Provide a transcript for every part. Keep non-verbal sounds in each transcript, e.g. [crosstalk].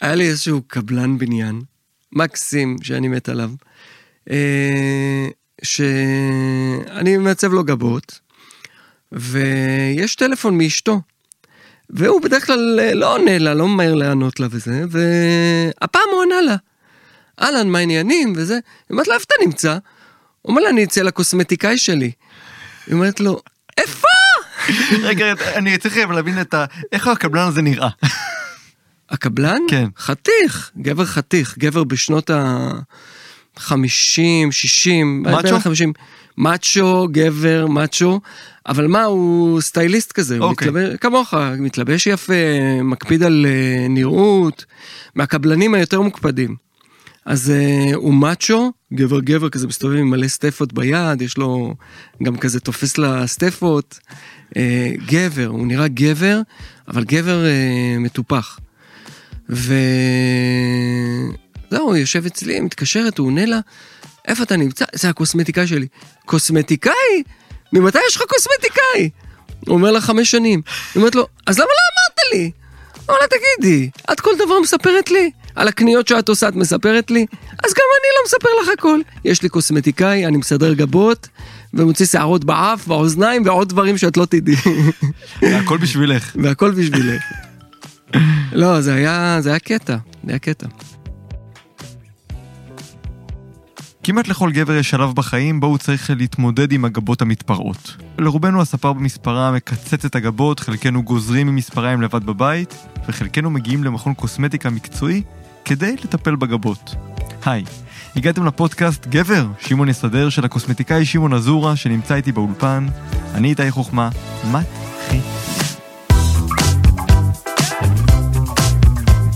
היה לי איזשהו קבלן בניין, מקסים, שאני מת עליו, אה, שאני מעצב לו גבות, ויש טלפון מאשתו, והוא בדרך כלל אה, לא עונה לה, לא ממהר לענות לה וזה, והפעם הוא ענה לה. אהלן, מה העניינים וזה? היא אומרת לו, איפה אתה נמצא? הוא אומר לה, אני אצל הקוסמטיקאי שלי. היא אומרת לו, איפה? [laughs] רגע, אני צריך להבין את ה... איך הקבלן הזה נראה. [laughs] הקבלן? כן. חתיך, גבר חתיך, גבר בשנות ה-50, 60, מאצ'ו? בין ה-50. מאצ'ו, גבר, מאצ'ו, אבל מה, הוא סטייליסט כזה, הוא אוקיי. מתלבש, כמוך, מתלבש יפה, מקפיד על אה, נראות, מהקבלנים היותר מוקפדים. אז uh, הוא מאצ'ו, גבר גבר כזה מסתובב עם מלא סטפות ביד, יש לו גם כזה תופס לסטפות. Uh, גבר, הוא נראה גבר, אבל גבר uh, מטופח. וזהו, הוא יושב אצלי, מתקשרת, הוא עונה לה, איפה אתה נמצא? זה הקוסמטיקאי שלי. קוסמטיקאי? ממתי יש לך קוסמטיקאי? הוא אומר לה חמש שנים. היא אומרת לו, אז למה לא אמרת לי? הוא אומר לה, תגידי, את כל דבר מספרת לי? על הקניות שאת עושה את מספרת לי? אז גם אני לא מספר לך הכל. יש לי קוסמטיקאי, אני מסדר גבות, ומוציא שערות באף, באוזניים, ועוד דברים שאת לא תדעי. הכל בשבילך. והכל בשבילך. לא, זה היה, זה היה קטע, זה היה קטע. כמעט לכל גבר יש שלב בחיים בו הוא צריך להתמודד עם הגבות המתפרעות. לרובנו הספר במספרה מקצץ את הגבות, חלקנו גוזרים ממספריים לבד בבית, וחלקנו מגיעים למכון קוסמטיקה מקצועי כדי לטפל בגבות. היי, הגעתם לפודקאסט גבר, שמעון יסדר של הקוסמטיקאי שמעון אזורה שנמצא איתי באולפן. אני איתי חוכמה, מתחיל.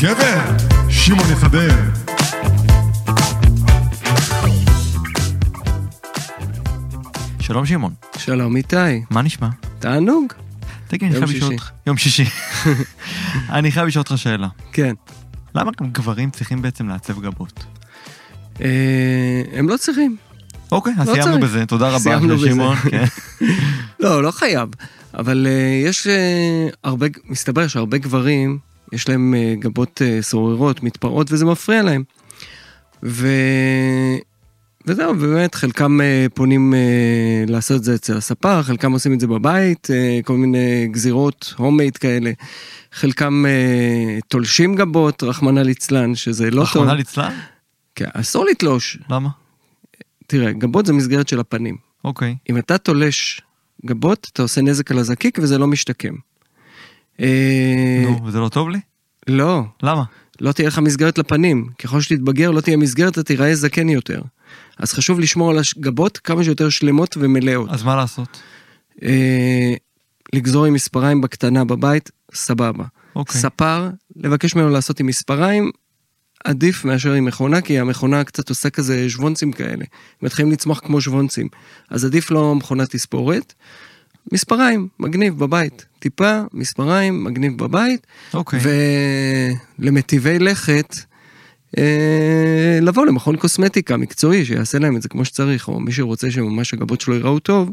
גבר, שמעון יסדר. שלום שמעון, שלום איתי, מה נשמע? תענוג? תגיד, אני חייב לשאול. אותך. יום שישי. [laughs] אני חייב לשאול אותך שאלה. כן. למה גם גברים צריכים בעצם לעצב גבות? אה, הם לא צריכים. אוקיי, אז לא סיימנו. בזה, תודה רבה, סיימנו בזה. שמעון. [laughs] כן. לא, לא חייב. אבל אה, יש אה, הרבה, מסתבר שהרבה גברים, יש להם אה, גבות אה, סוררות, מתפרעות, וזה מפריע להם. ו... וזהו, באמת, חלקם אה, פונים לעשות את זה אצל הספר, חלקם עושים את זה בבית, כל מיני גזירות, הומייד כאלה. חלקם תולשים גבות, רחמנא ליצלן, שזה לא טוב. רחמנא ליצלן? כן, אסור לתלוש. למה? תראה, גבות זה מסגרת של הפנים. אוקיי. אם אתה תולש גבות, אתה עושה נזק על הזקיק וזה לא משתקם. אה, נו, וזה לא טוב לי? לא, למה? לא תהיה לך מסגרת לפנים. ככל שתתבגר לא תהיה מסגרת, אתה תיראה זקן יותר. אז חשוב לשמור על הגבות כמה שיותר שלמות ומלאות. אז מה לעשות? אה, לגזור עם מספריים בקטנה בבית, סבבה. אוקיי. ספר, לבקש ממנו לעשות עם מספריים, עדיף מאשר עם מכונה, כי המכונה קצת עושה כזה שוונצים כאלה. מתחילים לצמוח כמו שוונצים. אז עדיף לו מכונת תספורת. מספריים, מגניב בבית. טיפה, מספריים, מגניב בבית. אוקיי. ולמטיבי לכת, אה, לבוא למכון קוסמטיקה מקצועי שיעשה להם את זה כמו שצריך, או מי שרוצה שממש הגבות שלו ייראו טוב,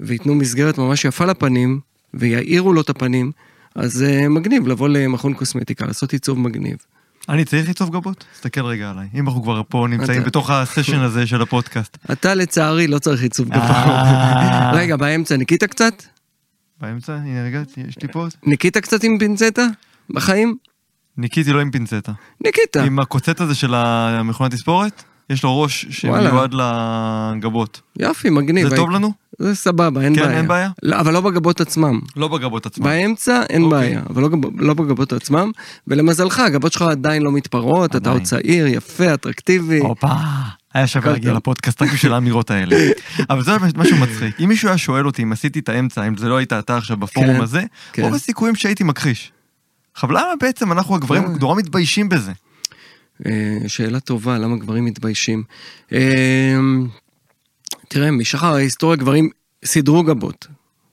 וייתנו מסגרת ממש יפה לפנים, ויעירו לו את הפנים, אז אה, מגניב לבוא למכון קוסמטיקה, לעשות עיצוב מגניב. אני צריך לעיצוב גבות? תסתכל רגע עליי. אם אנחנו כבר פה נמצאים בתוך הסשן הזה של הפודקאסט. אתה לצערי לא צריך עיצוב גבות. אה. רגע, באמצע ניקית קצת? באמצע, הנה רגע, יש לי פה... ניקית קצת עם פינצטה? בחיים? ניקיתי לא עם פינצטה. ניקית. עם הקוצט הזה של המכונת תספורת, יש לו ראש שמיועד לגבות. יופי, מגניב. זה טוב לנו? זה סבבה, אין כן, בעיה. אין בעיה? לא, אבל לא בגבות עצמם. לא בגבות עצמן. באמצע אין אוקיי. בעיה, אבל לא, לא בגבות עצמם, ולמזלך, הגבות שלך עדיין לא מתפרעות, אתה. עוד צעיר, יפה, אטרקטיבי. הופה, היה שווה להגיע. לפודקאסט רק בשביל האמירות האלה. [laughs] אבל זה משהו מצחיק. אם מישהו היה שואל אותי אם עשיתי את האמצע, אם זה לא היית אתה עכשיו בפורום כן, הזה, כן. רוב הסיכויים שהייתי מכחיש. עכשיו למה בעצם אנחנו הגברים אה. נורא מתביישים בזה? אה, שאלה טובה, למה גברים מתביישים? אה, תראה, משחר ההיסטוריה גברים סידרו גבות.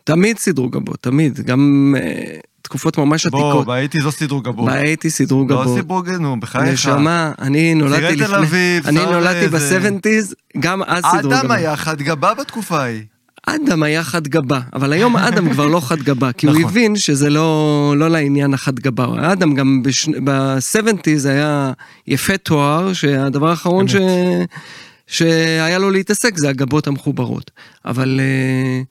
תמיד סידרו גבות, תמיד. גם אה, תקופות ממש בוא, עתיקות. באייטיז לא סידרו גבות. באייטי סידרו לא גבות. סידרו גבות, נו, בחייך. נשמה, אני נולדתי צירי תל לפני... אביב, אני נולדתי ב-70's, גם אז סידרו גבות. היה חד גבה בתקופה ההיא. אדם היה חד גבה, אבל היום אדם כבר לא חד גבה, כי הוא נכון. הבין שזה לא, לא לעניין החד גבה. אדם גם ב-70's היה יפה תואר, שהדבר האחרון ש... שהיה לו להתעסק זה הגבות המחוברות. אבל uh,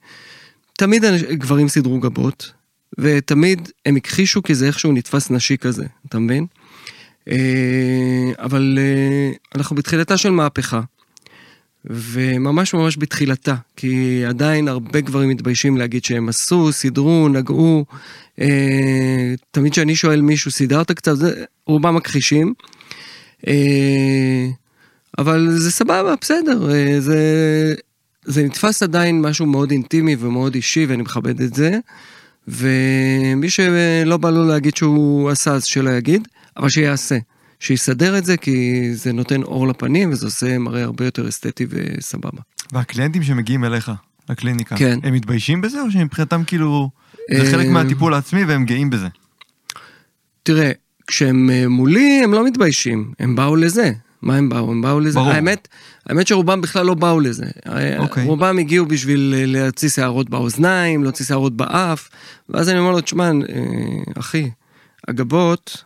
תמיד גברים סידרו גבות, ותמיד הם הכחישו כי זה איכשהו נתפס נשי כזה, אתה מבין? Uh, אבל uh, אנחנו בתחילתה של מהפכה. וממש ממש בתחילתה, כי עדיין הרבה גברים מתביישים להגיד שהם עשו, סידרו, נגעו. אה, תמיד כשאני שואל מישהו, סידרת קצת, זה, רובם מכחישים. אבל זה סבבה, בסדר, אה, זה, זה נתפס עדיין משהו מאוד אינטימי ומאוד אישי, ואני מכבד את זה. ומי שלא בא לו להגיד שהוא עשה, אז שלא יגיד, אבל שיעשה. שיסדר את זה, כי זה נותן אור לפנים, וזה עושה מראה הרבה יותר אסתטי וסבבה. והקליינטים שמגיעים אליך, לקליניקה, כן. הם מתביישים בזה, או שמבחינתם כאילו, זה חלק אה, מהטיפול העצמי והם גאים בזה? תראה, כשהם אה, מולי, הם לא מתביישים, הם באו לזה. מה הם באו? הם באו לזה. ברור. האמת, האמת שרובם בכלל לא באו לזה. אוקיי. רובם הגיעו בשביל אה, להוציא שערות באוזניים, להוציא שערות באף, ואז אני אומר לו, תשמע, אה, אחי, הגבות,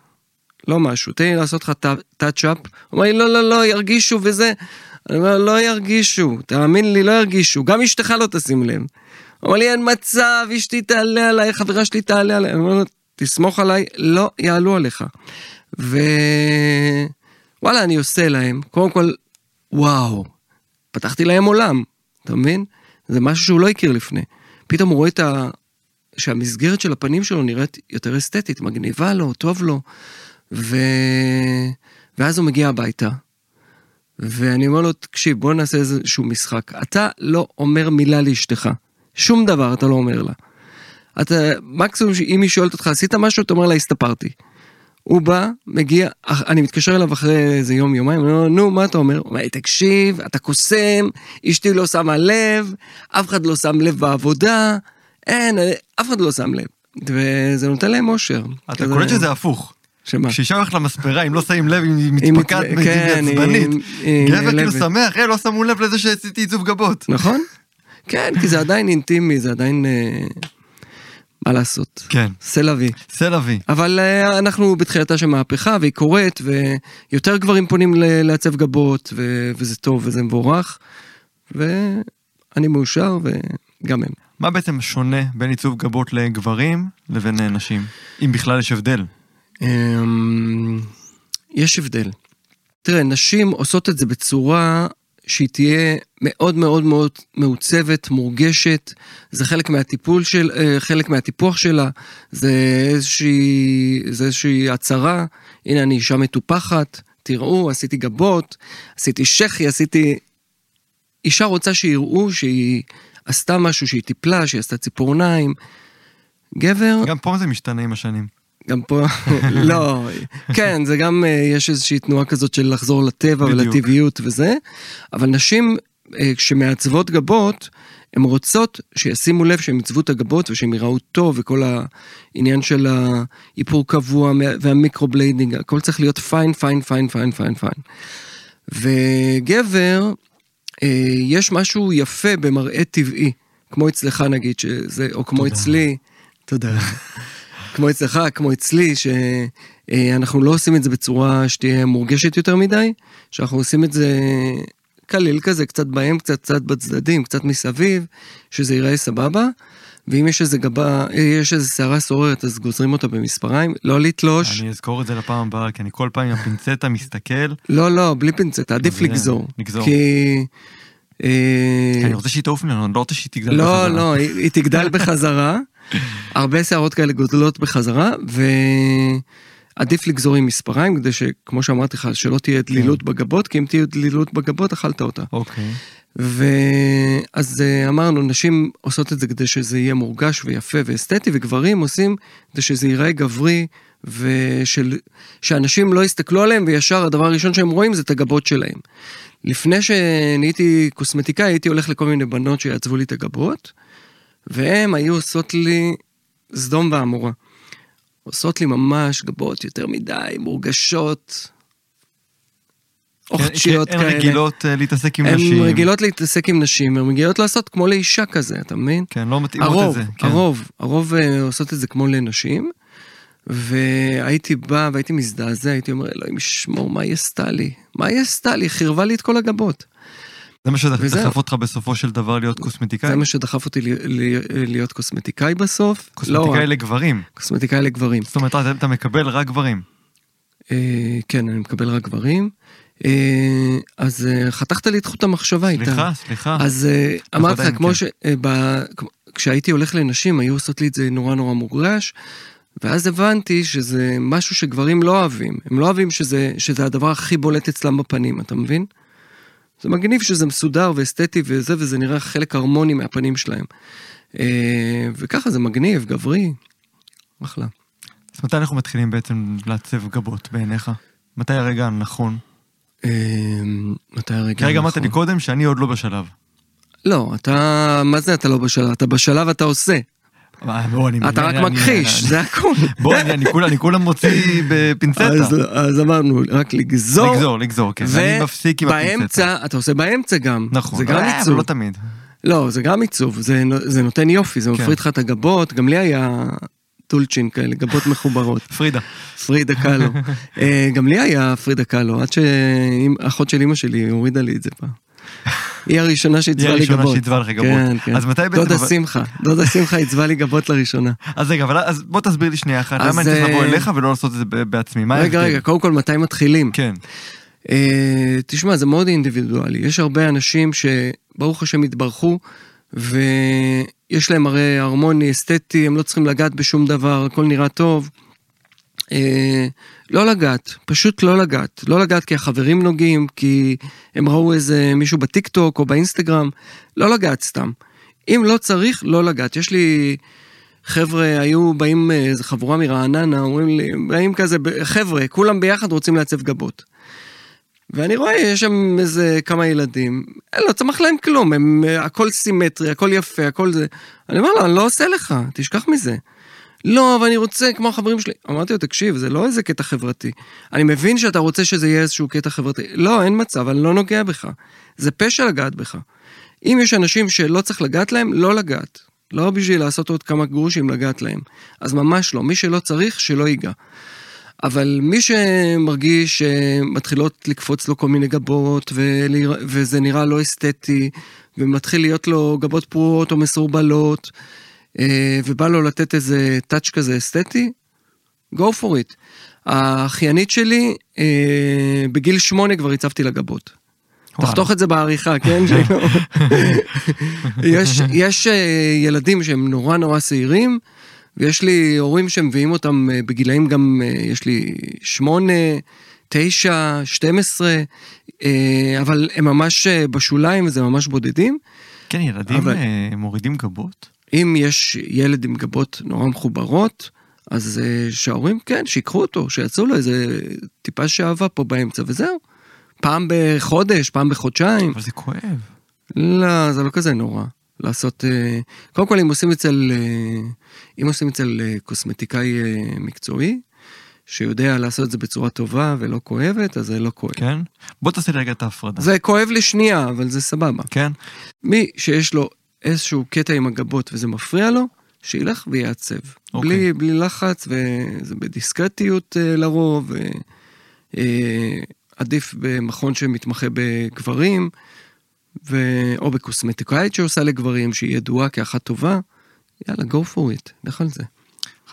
לא משהו, תן לי לעשות לך טאצ'אפ. הוא אומר לי, לא, לא, לא, ירגישו וזה. אני אומר, לא ירגישו, תאמין לי, לא ירגישו, גם אשתך לא תשים לב. הוא אומר לי, אין מצב, אשתי תעלה עליי, חברה שלי תעלה עליי. אני אומר לו, תסמוך עליי, לא יעלו עליך. ו... וואלה, אני עושה להם, קודם כל, וואו, פתחתי להם עולם, אתה מבין? זה משהו שהוא לא הכיר לפני. פתאום הוא רואה את ה... שהמסגרת של הפנים שלו נראית יותר אסתטית, מגניבה לו, טוב לו. ו... ואז הוא מגיע הביתה, ואני אומר לו, תקשיב, בוא נעשה איזשהו משחק. אתה לא אומר מילה לאשתך, שום דבר אתה לא אומר לה. אתה, מקסימום שאם היא שואלת אותך, עשית משהו? אתה אומר לה, הסתפרתי. הוא בא, מגיע, אני מתקשר אליו אחרי איזה יום, יומיים, אני אומר לו, נו, מה אתה אומר? הוא אומר לי, תקשיב, אתה קוסם, אשתי לא שמה לב, אף אחד לא שם לב בעבודה, אין, אף אחד לא שם לב. וזה נותן להם אושר. אתה קולט שזה הפוך. שמה? כשאישה הולכת למספרה, אם לא שמים לב, היא היא מתפקעת, היא כן, היא- עצבנית. גבר כאילו. שמח, אה, לא שמו לב לזה שעשיתי עיצוב גבות. נכון? כן, כי זה עדיין אינטימי, זה עדיין... מה לעשות? כן, סלווי. סלווי. אבל אה, אנחנו בתחילתה של מהפכה והיא קורית ויותר גברים פונים ל- לעצב גבות ו- וזה טוב וזה מבורך ואני מאושר וגם הם. מה בעצם שונה בין עיצוב גבות לגברים לבין אה, נשים? אם בכלל יש הבדל. אמ, יש הבדל. תראה, נשים עושות את זה בצורה שהיא תהיה מאוד מאוד מאוד מעוצבת, מורגשת, זה חלק מהטיפול של, אה, חלק מהטיפוח שלה, זה איזושהי, זה איזושהי הצהרה, הנה אני אישה מטופחת, תראו, עשיתי גבות, עשיתי שחי, עשיתי... אישה רוצה שיראו שהיא עשתה משהו, שהיא טיפלה, שהיא עשתה ציפורניים. גבר, גם פה זה משתנה עם השנים. גם פה, [laughs] לא, כן, זה גם, אה, יש איזושהי תנועה כזאת של לחזור לטבע בדיוק. ולטבעיות וזה, אבל נשים, אה, כשמעצבות גבות, הן רוצות שישימו לב שהן יצבו את הגבות ושהן יראו טוב, וכל העניין של האיפור קבוע וה-microblading, הכל צריך להיות fine, fine, fine, fine, fine, fine. וגבר, אה, יש משהו יפה במראה טבעי, כמו אצלך נגיד, שזה, או כמו תודה. אצלי, תודה. [laughs] כמו אצלך, כמו אצלי, שאנחנו לא עושים את זה בצורה שתהיה מורגשת יותר מדי, שאנחנו עושים את זה קליל כזה, קצת באמצע, קצת בצדדים, קצת מסביב, שזה ייראה סבבה. ואם יש איזה גבה, אה, יש איזה שערה סוררת, אז גוזרים אותה במספריים, לא לתלוש. אני אזכור את זה לפעם הבאה, כי אני כל פעם עם הפינצטה מסתכל, לא, לא, בלי פינצטה, עדיף לגזור. לגזור. כי... אה, אני רוצה שהיא תעוף ממנו, אני לא רוצה שהיא תגדל לא, בחזרה. לא, היא, היא תגדל בחזרה. הרבה שערות כאלה גודלות בחזרה, ועדיף לגזור עם מספריים, כדי שכמו שאמרתי לך, שלא תהיה דלילות בגבות, כי אם תהיה דלילות בגבות, אכלת אותה. אוקיי. ואז אה, אמרנו, נשים עושות את זה כדי שזה יהיה מורגש ויפה ואסתטי, וגברים עושים כדי שזה ייראה גברי, ושאנשים לא יסתכלו עליהם, וישר הדבר הראשון שהם רואים זה את הגבות שלהם. לפני שנהייתי קוסמטיקאי, הייתי הולך לכל מיני בנות שיעצבו לי את הגבות, והן היו עושות לי סדום ועמורה. עושות לי ממש גבות יותר מדי, מורגשות. אוכצ'יות הן כאלה. רגילות אה, להתעסק עם הן נשים. רגילות להתעסק עם נשים, הן רגילות לעשות כמו לאישה כזה, אתה מבין? כן, לא מתאימות את הרוב, זה. כן. הרוב, הרוב אה, עושות את זה כמו לנשים. והייתי בא והייתי מזדעזע, הייתי אומר, אלוהים ישמור, מה היא עשתה לי? מה היא עשתה לי? חירבה לי את כל הגבות. זה מה. שדחף אותך בסופו של דבר להיות קוסמטיקאי? זה מה שדחף אותי להיות קוסמטיקאי בסוף. לא קוסמטיקאי לגברים. קוסמטיקאי לגברים. זאת אומרת, אתה- מקבל רק גברים. אה, כן, אני מקבל רק גברים. אה, אז אה, חתכת לי את חוט המחשבה איתה. סליחה, סליחה. אז אמרתי לך, כמו כן. ש... אה, ב- כשהייתי הולך לנשים, היו עושות לי את זה נורא נורא מורגש, ואז הבנתי שזה משהו שגברים לא אוהבים. הם לא אוהבים שזה, שזה הדבר הכי בולט אצלם בפנים, אתה מבין? זה מגניב שזה מסודר ואסתטי וזה, וזה נראה חלק הרמוני מהפנים שלהם. אה, וככה זה מגניב, גברי, אחלה. אז מתי אנחנו מתחילים בעצם לעצב גבות בעיניך? מתי הרגע הנכון? אה, מתי הרגע כי רגע אמרת הנכון? לי קודם שאני עוד לא בשלב. לא, אתה, מה זה אתה לא בשלב? אתה בשלב אתה עושה. אני- אתה אני- רק אני- מכחיש, אני- זה הכול. בוא, אני- אני כולה- אני מוציא בפינצטה. אז, אמרנו, רק לגזור. לגזור, לגזור, כן. ואני מפסיק עם הפינצטה. ובאמצע, אתה עושה באמצע גם. נכון. זה גם אה, עיצוב. לא תמיד. לא, זה גם עיצוב, זה, נו- זה נותן יופי, זה כן. מפריד לך את הגבות, גם לי היה טולצ'ין כאלה, גבות מחוברות. [laughs] פרידה. פרידה קאלו. אה, גם לי היה פרידה קאלו, עד שאחות של אמא שלי הורידה לי את זה פעם. היא הראשונה היא שעיצבה לי הראשונה גבות. שעיצבה לך גבות. כן, כן. אז מתי בעצם... דודה שמחה, דודה שמחה עיצבה לי גבות לראשונה. [laughs] אז רגע, אבל אז בוא תסביר לי שנייה אחת, למה אני צריך לבוא אה, אליך ולא לעשות את זה בעצמי? מה רגע? רגע, קודם כל, מתי מתחילים? כן. אה, תשמע, זה מאוד אינדיבידואלי. יש הרבה אנשים שברוך השם התברכו, ויש להם הרי הרמוני, אסתטי, הם לא צריכים לגעת בשום דבר, הכל נראה טוב. אה, לא לגעת, פשוט לא לגעת. לא לגעת כי החברים נוגעים, כי הם ראו איזה מישהו בטיקטוק או באינסטגרם, לא לגעת סתם. אם לא צריך, לא לגעת. יש לי חבר'ה, היו באים, אה, איזה חבורה מרעננה, אומרים לי, באים כזה, חבר'ה, כולם ביחד רוצים לעצב גבות. ואני רואה, יש שם איזה כמה ילדים, לא צמח להם כלום, הם, אה, הכל סימטרי, הכל יפה, הכל זה. אני אומר לו, אני לא עושה לך, תשכח מזה. לא, אבל אני רוצה כמו החברים שלי. אמרתי לו, תקשיב, זה לא איזה קטע חברתי. אני מבין שאתה רוצה שזה יהיה איזשהו קטע חברתי. לא, אין מצב, אני לא נוגע בך. זה פשע לגעת בך. אם יש אנשים שלא צריך לגעת להם, לא לגעת. לא בשביל לעשות עוד כמה גרושים לגעת להם. אז ממש לא, מי שלא צריך, שלא ייגע. אבל מי שמרגיש שמתחילות לקפוץ לו כל מיני גבות, וזה נראה לא אסתטי, ומתחיל להיות לו גבות פרועות או מסורבלות, ובא לו לתת איזה טאץ' כזה אסתטי, go for it. האחיינית שלי, אה, בגיל שמונה כבר הצבתי לה גבות. תחתוך את זה בעריכה, כן? שלא. [laughs] יש, יש אה, ילדים שהם נורא נורא שעירים, ויש לי הורים שמביאים אותם אה, בגילאים גם, אה, יש לי שמונה, תשע, שתים עשרה, אה, אבל הם ממש אה, בשוליים וזה ממש בודדים. כן, ילדים אבל- אה, מורידים גבות? אם יש ילד עם גבות נורא מחוברות, אז אה, שההורים, כן, שיקחו אותו, שיעשו לו איזה טיפה שאהבה פה באמצע, וזהו. פעם בחודש, פעם בחודשיים. אבל זה כואב. לא, זה לא כזה נורא. לעשות... אה, קודם כל, אם עושים אצל... אה, אם עושים אצל קוסמטיקאי מקצועי, שיודע לעשות את זה בצורה טובה ולא כואבת, אז זה לא כואב. כן? בוא תעשה רגע את ההפרדה. זה כואב לשנייה, אבל זה סבבה. כן? מי שיש לו איזשהו קטע עם הגבות וזה מפריע לו, שילך ויעצב. אוקיי. בלי, בלי לחץ, וזה בדיסקרטיות אה, לרוב, אה, אה, עדיף במכון שמתמחה בגברים, ו... או בקוסמטיקאית שעושה לגברים, שהיא ידועה כאחת טובה, יאללה, go for it, לך על זה.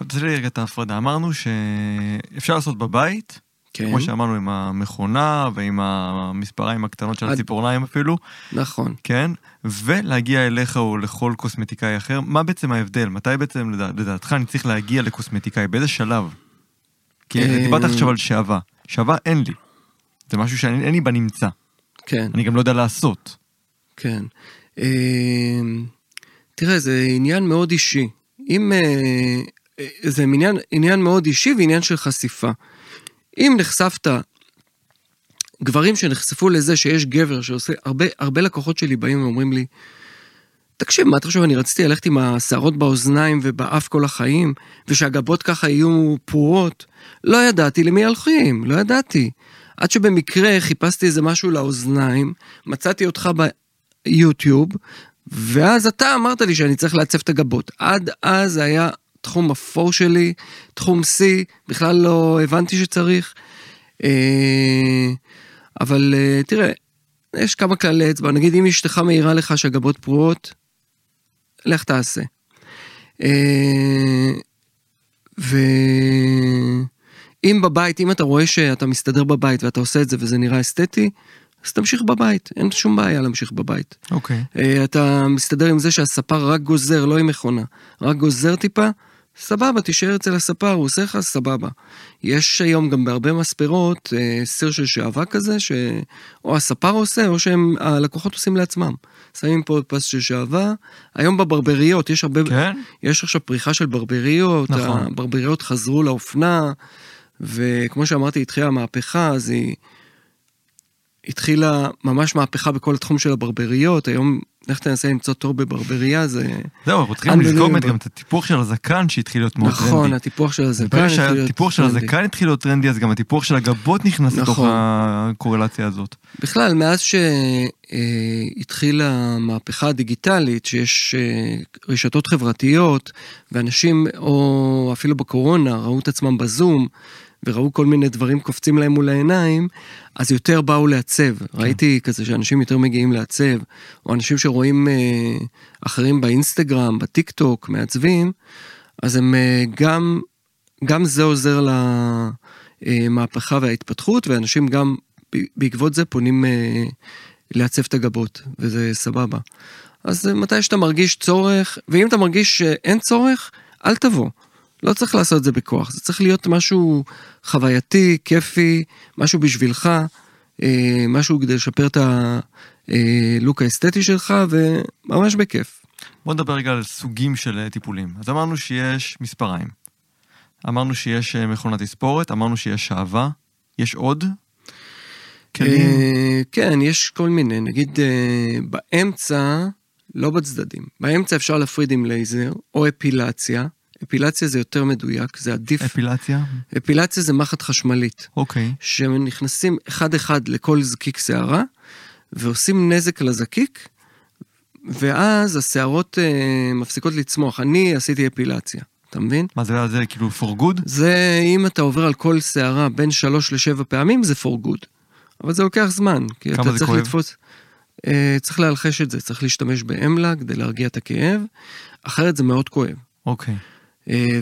תעשה לי רגע את ההפרדה. אמרנו שאפשר לעשות בבית, כן, כמו שאמרנו עם המכונה ועם המספריים הקטנות של עד- הציפורניים אפילו, נכון. כן? ולהגיע אליך או לכל קוסמטיקאי אחר, מה בעצם ההבדל? מתי בעצם לדע- לדעתך אני צריך להגיע לקוסמטיקאי? באיזה שלב? כי אה, דיברת עכשיו על שעווה. שעווה אין לי. זה משהו שאין לי בנמצא. כן. אני גם לא יודע לעשות. כן. אה, תראה, זה עניין מאוד אישי. אם... אה, אה, זה עניין, עניין מאוד אישי ועניין של חשיפה. אם נחשפת, גברים שנחשפו לזה שיש גבר שעושה, הרבה, הרבה לקוחות שלי באים ואומרים לי, תקשיב, מה אתה חושב, אני רציתי ללכת עם השערות באוזניים ובאף כל החיים, ושהגבות ככה יהיו פרועות? לא ידעתי למי הולכים, לא ידעתי. עד שבמקרה חיפשתי איזה משהו לאוזניים, מצאתי אותך ביוטיוב, ואז אתה אמרת לי שאני צריך לעצב את הגבות. עד אז היה תחום אפור שלי, תחום C, בכלל לא הבנתי שצריך. אה, אבל אה, תראה, יש כמה כללי אצבע, נגיד אם אשתך מעירה לך שהגבות פרועות, לך תעשה. אה, ואם בבית, אם אתה רואה שאתה מסתדר בבית ואתה עושה את זה וזה נראה אסתטי, אז תמשיך בבית, אין שום בעיה להמשיך בבית. אוקיי. אה, אתה מסתדר עם זה שהספר רק גוזר, לא עם מכונה, רק גוזר טיפה, סבבה, תישאר אצל הספר, הוא עושה לך, סבבה. יש היום גם בהרבה מספרות אה, סיר של שעווה כזה, שאו הספר עושה, או שהלקוחות עושים לעצמם. שמים פה פס של שעווה. היום בברבריות, יש הרבה... כן? יש עכשיו פריחה של ברבריות, נכון. הברבריות חזרו לאופנה, וכמו שאמרתי, התחילה המהפכה, אז היא התחילה ממש מהפכה בכל התחום של הברבריות, היום לך תנסה למצוא תור בברבריה, זה... זהו, אנחנו צריכים. לזכור באמת גם את הטיפוח של הזקן שהתחיל להיות מאוד טרנדי. נכון, הטיפוח של הזקן התחיל להיות שהטיפוח של טרנדי. הזקן התחיל להיות טרנדי, אז גם הטיפוח של הגבות נכנס לתוך נכון. הקורלציה הזאת. בכלל, מאז שהתחילה המהפכה הדיגיטלית, שיש אה, רשתות חברתיות, ואנשים, או אפילו בקורונה, ראו את עצמם בזום, וראו כל מיני דברים קופצים להם מול העיניים, אז יותר באו לעצב. ראיתי כזה שאנשים יותר מגיעים לעצב, או אנשים שרואים אה, אחרים באינסטגרם, בטיק טוק, מעצבים, אז הם אה, גם, גם זה עוזר למהפכה וההתפתחות, ואנשים גם בעקבות זה פונים אה, לעצב את הגבות, וזה סבבה. אז אה, מתי שאתה מרגיש צורך, ואם אתה מרגיש שאין צורך, אל תבוא. לא צריך לעשות את זה בכוח, זה צריך להיות משהו חווייתי, כיפי, משהו בשבילך, אה, משהו כדי לשפר את הלוק האסתטי שלך, וממש בכיף. בוא נדבר רגע על סוגים של אה, טיפולים. אז אמרנו שיש מספריים. אמרנו שיש אה, מכונת תספורת, אמרנו שיש שעווה. יש עוד? כלים? אה, כן, יש כל מיני, נגיד אה, באמצע, לא בצדדים, באמצע אפשר להפריד עם לייזר, או אפילציה. אפילציה זה יותר מדויק, זה עדיף. אפילציה? אפילציה זה מחט חשמלית, אוקיי. שנכנסים אחד-אחד לכל זקיק שערה, ועושים נזק לזקיק, ואז השערות אה, מפסיקות לצמוח. אני עשיתי אפילציה, אתה מבין? מה זה, זה כאילו for good? זה, אם אתה עובר על כל שערה בין שלוש לשבע פעמים, זה for good. אבל זה לוקח זמן, כי אתה צריך כואב? לתפוס... אה, צריך להלחש את זה, צריך להשתמש באמלה כדי להרגיע את הכאב, אחרת זה מאוד כואב. אוקיי. אה,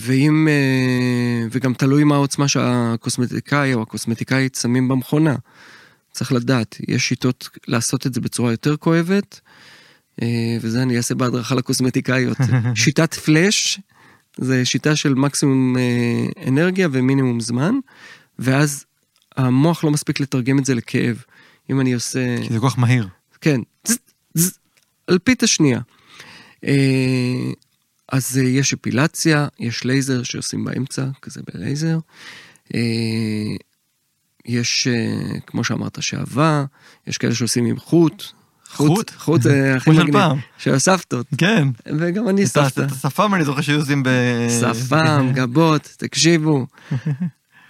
ואם... אה, וגם תלוי מה העוצמה שהקוסמטיקאי או הקוסמטיקאית שמים במכונה. צריך לדעת, יש שיטות לעשות את זה בצורה יותר כואבת, אה, וזה אני אעשה בהדרכה לקוסמטיקאיות. [laughs] שיטת פלאש, זה שיטה של מקסימום אה, אנרגיה ומינימום זמן, ואז המוח לא מספיק לתרגם את זה לכאב. אם אני עושה... כי זה כל כך מהיר. כן, ז, ז, אלפית השנייה. אז אה, יש אפילציה, יש לייזר שעושים באמצע, כזה בלייזר. אה, יש, אה, כמו שאמרת, שעווה, יש כאלה שעושים עם חוט. חוט? חוט זה [laughs] הכי מגניב. של הסבתות. כן. וגם אני סבתא. את השפם אני זוכר שהיו עושים ב... שפם, [laughs] גבות, תקשיבו.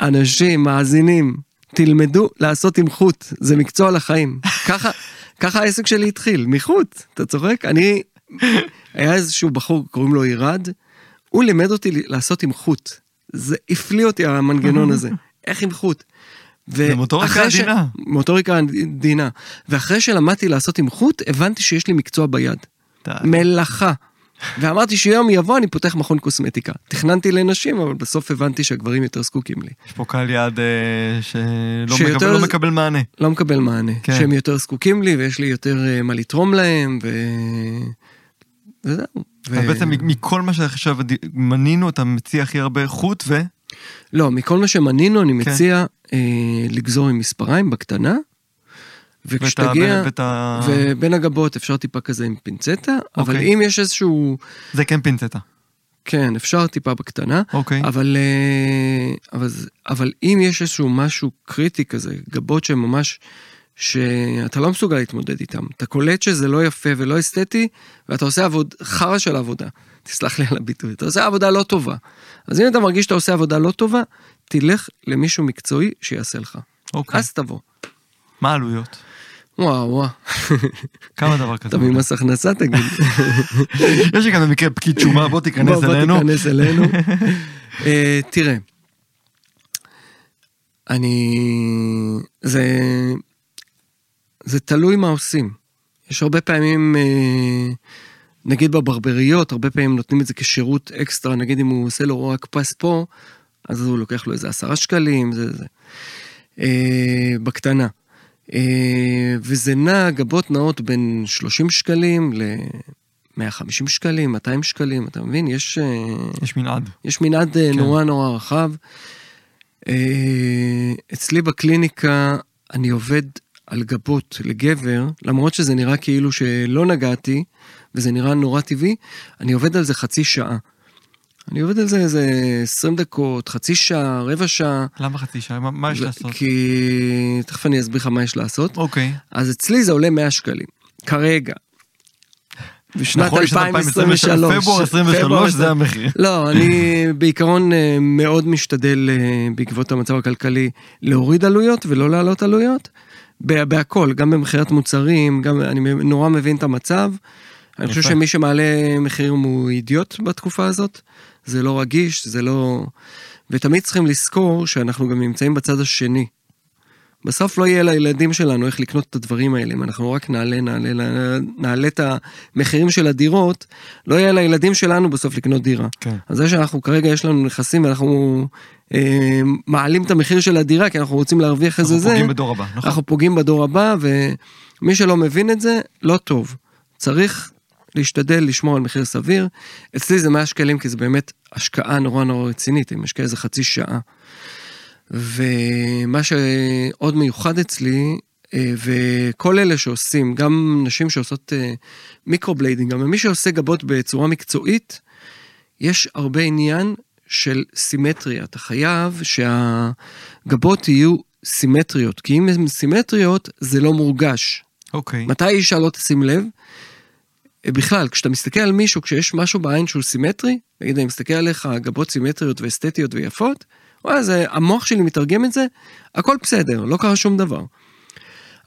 אנשים, מאזינים, תלמדו לעשות עם חוט, זה מקצוע לחיים. [laughs] ככה, ככה העסק שלי התחיל, מחוט, אתה צוחק? אני, היה איזשהו בחור, קוראים לו עירד, הוא לימד אותי לעשות עם חוט. זה הפליא אותי המנגנון הזה, איך עם חוט. זה מוטוריקה ואחרי ש- עדינה. מוטוריקה עדינה. ואחרי שלמדתי לעשות עם חוט, הבנתי שיש לי מקצוע ביד. די. מלאכה. ואמרתי שיום יבוא אני פותח מכון קוסמטיקה. תכננתי לנשים, אבל בסוף הבנתי שהגברים יותר זקוקים לי. יש פה קהל יעד אה, שלא שיותר- מקבל- לא מקבל מענה. לא מקבל מענה. כן. שהם יותר זקוקים לי, ויש לי יותר אה, מה לתרום להם, ו... וזהו. ו... אז בעצם מכל מה שעכשיו מנינו, אתה מציע הכי הרבה חוט ו... לא, מכל מה שמנינו, אני כן. מציע אה, לגזור עם מספריים בקטנה, וכשתגיע, ואת ה- ובין הגבות אפשר טיפה כזה עם פינצטה, אבל אוקיי. אם יש איזשהו, זה כן פינצטה. כן, אפשר טיפה בקטנה, אוקיי. אבל, אה, אבל, אבל אם יש איזשהו משהו קריטי כזה, גבות שהן ממש, שאתה לא מסוגל להתמודד איתם, אתה קולט שזה לא יפה ולא אסתטי, ואתה עושה עבוד, חרא של עבודה, תסלח לי על הביטוי, אתה עושה עבודה לא טובה. אז אם אתה מרגיש שאתה עושה עבודה לא טובה, תלך למישהו מקצועי שיעשה לך. אוקיי. אז תבוא. מה העלויות? וואו, וואו. כמה דבר כזה? אתה ממס הכנסה תגיד. יש לי כאן במקרה פקיד שומה, בוא תיכנס בוא, בוא אלינו. תיכנס אלינו. [laughs] אה, תראה, אני... זה... זה תלוי מה עושים. יש הרבה פעמים, אה, נגיד בברבריות, הרבה פעמים נותנים את זה כשירות אקסטרה, נגיד אם הוא עושה לו רק פס פה, אז הוא לוקח לו איזה עשרה שקלים, זה זה. אה, בקטנה. אה, וזה נע, גבות נעות בין 30 שקלים ל-150 שקלים, 200 שקלים, אתה מבין? יש... יש מנעד. יש מנעד כן. נורא נורא רחב. אה, אצלי בקליניקה אני עובד על גבות לגבר, למרות שזה נראה כאילו שלא נגעתי, וזה נראה נורא טבעי, אני עובד על זה חצי שעה. אני עובד על זה איזה 20 דקות, חצי שעה, רבע שעה. למה חצי שעה? מה- מה יש לעשות? כי... תכף אני אסביר לך מה יש לעשות. אוקיי. אז אצלי זה עולה 100 שקלים. כרגע. בשנת נכון, לשנת 2023. פברואר 23 זה המחיר. לא, אני בעיקרון אה, מאוד משתדל אה, בעקבות המצב הכלכלי להוריד עלויות ולא להעלות עלויות. בה- בהכל, גם במכירת מוצרים, גם אני נורא מבין את המצב. אני חושב. שמי שמעלה מחירים הוא אידיוט בתקופה הזאת. זה לא רגיש, זה לא... ותמיד צריכים לזכור שאנחנו גם נמצאים בצד השני. בסוף לא יהיה לילדים שלנו איך לקנות את הדברים האלה, אם אנחנו רק נעלה, נעלה, נעלה, נעלה את המחירים של הדירות, לא יהיה לילדים שלנו בסוף לקנות דירה. כן. אז זה שאנחנו כרגע יש לנו נכסים ואנחנו אה, מעלים את המחיר של הדירה כי אנחנו רוצים להרוויח איזה אנחנו זה, פוגעים בדור הבא, נכון? אנחנו פוגעים בדור הבא ומי שלא מבין את זה, לא טוב. צריך להשתדל לשמור על מחיר סביר. אצלי זה 100 שקלים כי זה באמת השקעה נורא נורא רצינית, אני משקיע איזה חצי שעה. ומה שעוד מיוחד אצלי, אה, וכל אלה שעושים, גם נשים שעושות אה, microblading, גם מי שעושה גבות בצורה מקצועית, יש הרבה עניין של סימטריה. אתה חייב שהגבות יהיו סימטריות, כי אם הן סימטריות זה לא מורגש. אוקיי. מתי אישה לא תשים לב? אה, בכלל, כשאתה מסתכל על מישהו, כשיש משהו בעין שהוא סימטרי, נגיד אני מסתכל עליך, גבות סימטריות ואסתטיות ויפות, וואי, זה, המוח שלי מתרגם את זה, הכל בסדר, לא קרה שום דבר.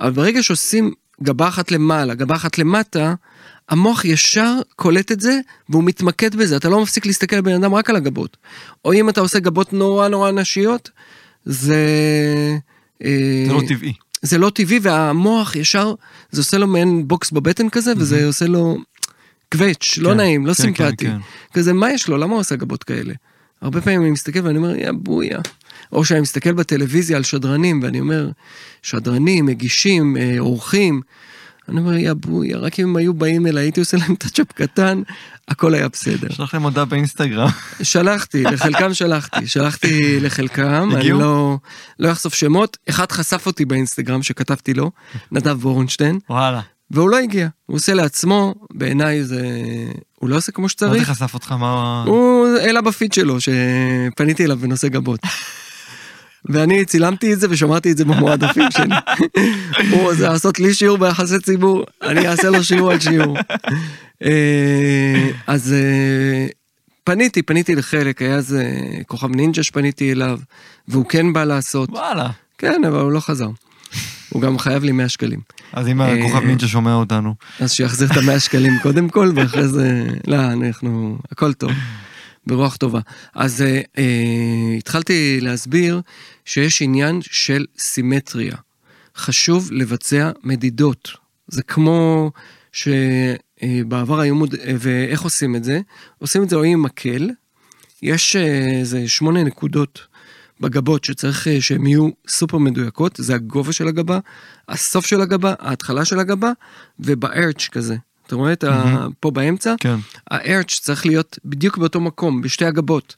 אבל ברגע שעושים גבה אחת למעלה, גבה אחת למטה, המוח ישר קולט את זה, והוא מתמקד בזה, אתה לא מפסיק להסתכל על בן אדם רק על הגבות. או אם אתה עושה גבות נורא נורא נשיות, זה... אה, זה לא טבעי. זה לא טבעי, והמוח ישר, זה עושה לו מעין בוקס בבטן כזה, וזה עושה לו קווץ', לא כן, נעים, לא כן, סימפטי. כן, כזה, מה יש לו? למה הוא עושה גבות כאלה? הרבה פעמים אני מסתכל ואני אומר, יא בויה. או שאני מסתכל בטלוויזיה על שדרנים, ואני אומר, שדרנים, מגישים, אה, אורחים. אני אומר, יא בויה, רק אם הם היו באים אליי, הייתי עושה להם טאצ'אפ קטן, הכל היה בסדר. שלח להם הודעה באינסטגרם. שלחתי, לחלקם שלחתי, שלחתי לחלקם, אני? לא, לא אחשוף שמות. אחד חשף אותי באינסטגרם שכתבתי לו, נדב בורנשטיין, וואלה. והוא לא הגיע. הוא עושה לעצמו, בעיניי זה... הוא לא עושה כמו מה זה שצריך. חשף אותך? מה... הוא העלה בפיד שלו, שפניתי אליו בנושא גבות. [laughs] ואני צילמתי את זה ושמרתי את זה במועדפים שלי. [laughs] הוא רוצה לעשות לי שיעור ביחסי ציבור, אני אעשה לו שיעור על שיעור. אה, אז אה, פניתי, פניתי לחלק, היה איזה כוכב נינג'ה שפניתי אליו, והוא כן בא לעשות. וואלה. כן, אבל הוא לא חזר. הוא גם חייב לי 100 שקלים. אז אם אה, הכוכב נינג'ה שומע אותנו. אז שיחזיר את המאה שקלים קודם כל, ואחרי זה, לא, אנחנו, הכל טוב, ברוח טובה. אז אה, אה, התחלתי להסביר שיש עניין של סימטריה. חשוב לבצע מדידות. זה כמו שבעבר היו מוד... אה, ואיך עושים את זה? עושים את זה או עם מקל, יש אה, איזה שמונה נקודות בגבות שצריך אה, שהן יהיו סופר מדויקות, זה הגובה של הגבה, הסוף של הגבה, ההתחלה של הגבה, ובארץ' כזה. אתה רואה את ה... פה באמצע? כן. הארץ' צריך להיות בדיוק באותו מקום, בשתי הגבות.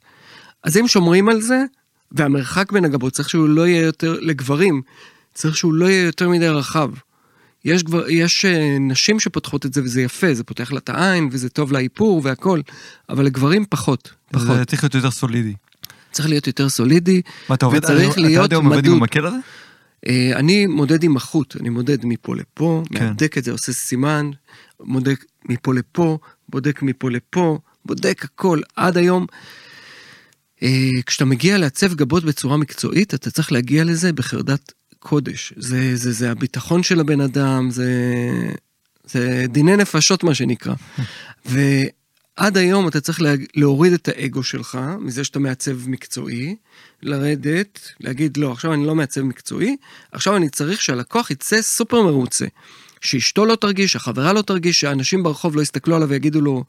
אז אם שומרים על זה, והמרחק בין הגבות צריך שהוא לא יהיה יותר, לגברים, צריך שהוא לא יהיה יותר מדי רחב. יש, גבר, יש אה, נשים שפותחות את זה וזה יפה, זה פותח לה את העין וזה טוב לאיפור והכל, אבל לגברים פחות, פחות. זה צריך להיות יותר סולידי. צריך להיות יותר סולידי, מה, אתה עובד, וצריך אתה להיות יודע, עובד עם מדוד. המקל הזה? אה, אני מודד עם החוט, אני מודד מפה לפה, כן. מהדק את זה, עושה סימן, מודק מפה לפה, בודק מפה לפה, בודק הכל עד היום. אה, כשאתה מגיע לעצב גבות בצורה מקצועית, אתה צריך להגיע לזה בחרדת קודש. זה, זה, זה הביטחון של הבן אדם, זה, זה דיני נפשות, מה שנקרא. [laughs] ועד היום אתה צריך לה, להוריד את האגו שלך, מזה שאתה מעצב מקצועי, לרדת, להגיד, לא, עכשיו אני לא מעצב מקצועי, עכשיו אני צריך שהלקוח יצא סופר מרוצה. שאשתו לא תרגיש, החברה לא תרגיש, שאנשים ברחוב לא יסתכלו עליו ויגידו לו,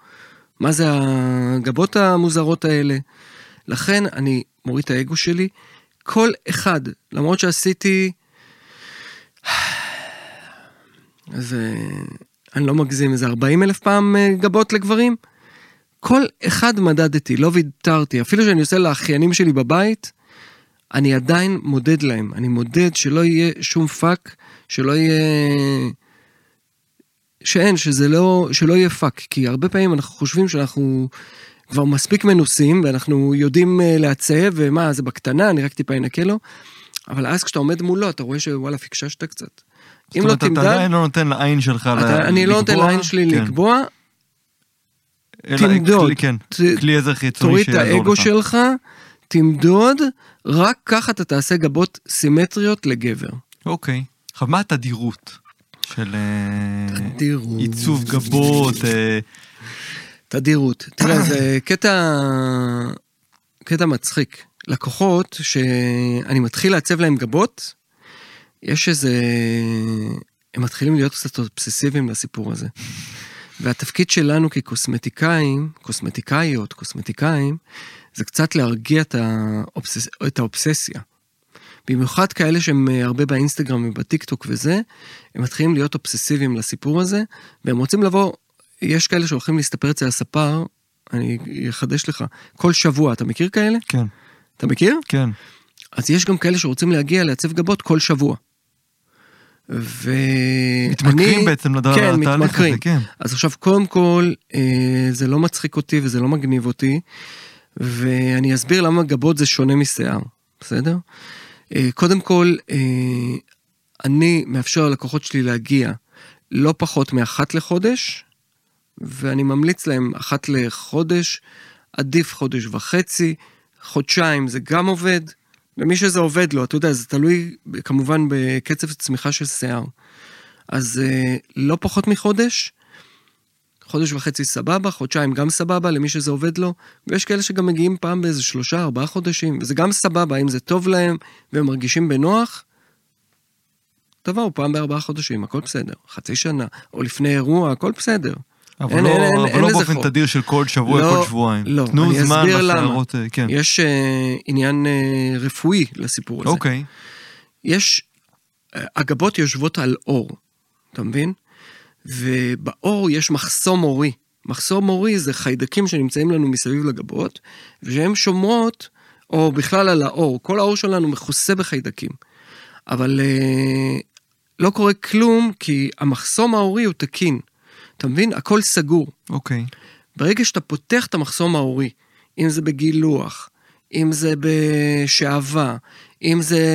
מה זה הגבות המוזרות האלה? לכן אני מוריד את האגו שלי. כל אחד, למרות שעשיתי... [sighs] אז אני לא מגזים, איזה 40 אלף פעם אה, גבות לגברים. כל אחד מדדתי, לא ויתרתי. אפילו שאני עושה לאחיינים שלי בבית, אני עדיין מודד להם. אני מודד שלא יהיה שום פאק, שלא יהיה... שאין, שזה לא, שלא יהיה פאק. כי הרבה פעמים אנחנו חושבים שאנחנו כבר מספיק מנוסים, ואנחנו יודעים אה, לעצב, ומה, זה בקטנה, אני רק טיפה אנקה לו. אבל אז כשאתה עומד מולו, אתה רואה שוואלה, פיקששת קצת. אם לא תמדד... אתה עדיין לא נותן לעין שלך לקבוע. אני לא נותן לעין שלי כן. לקבוע. תמדוד. כלי, כן, ת, כלי עזר חיצוני תוריד את האגו שלך, תמדוד, רק ככה אתה תעשה גבות סימטריות לגבר. אוקיי. עכשיו, מה התדירות של אה, תדירות. עיצוב גבות? אה? תדירות. תראה, זה קטע, קטע מצחיק. לקוחות שאני מתחיל לעצב להם גבות, יש איזה... הם מתחילים להיות קצת אובססיביים לסיפור הזה. והתפקיד שלנו כקוסמטיקאים, קוסמטיקאיות, קוסמטיקאים, זה קצת להרגיע את, האובסס... את האובססיה. במיוחד כאלה שהם אה, הרבה באינסטגרם ובטיקטוק וזה, הם מתחילים להיות אובססיביים לסיפור הזה, והם רוצים לבוא, יש כאלה שהולכים להסתפר אצל הספר, אני אחדש לך, כל שבוע, אתה מכיר כאלה? כן. אתה מכיר? כן. אז יש גם כאלה שרוצים להגיע לעצב גבות כל שבוע. ואני... מתמכרים בעצם לדבר, כן, לתהליך מתמכרים. הזה, כן. אז עכשיו, קודם כל, אה, זה לא מצחיק אותי וזה לא מגניב אותי, ואני אסביר למה גבות זה שונה משיער, בסדר? אה, קודם כל, אה, אני מאפשר ללקוחות שלי להגיע לא פחות מאחת לחודש, ואני ממליץ להם אחת לחודש, עדיף חודש וחצי, חודשיים זה גם עובד. למי שזה עובד לו, אתה יודע, זה תלוי כמובן בקצב צמיחה של שיער. אז אה, לא פחות מחודש, חודש וחצי סבבה, חודשיים גם סבבה, למי שזה עובד לו, ויש כאלה שגם מגיעים פעם באיזה שלושה, ארבעה חודשים, וזה גם סבבה, אם זה טוב להם והם מרגישים בנוח, תבואו פעם בארבעה חודשים, הכל בסדר, חצי שנה, או לפני אירוע, הכל בסדר. אבל אין- לא, אין- אבל אין לא באופן חוק. תדיר של כל שבוע, לא, כל שבועיים. לא, תנו אני זמן אסביר למה. לשערות, אה, כן. יש אה, עניין אה, רפואי לסיפור הזה. אוקיי. יש, אה, הגבות יושבות על אור, אתה מבין? ובאור יש מחסום אורי. מחסום אורי זה חיידקים שנמצאים לנו מסביב לגבות, ושהם שומרות, או בכלל על האור. כל האור שלנו מכוסה בחיידקים. אבל אה, לא קורה כלום, כי המחסום האורי הוא תקין. אתה מבין? הכל סגור. אוקיי. ברגע שאתה פותח את המחסום ההורי, אם זה בגילוח, אם זה בשעווה, אם זה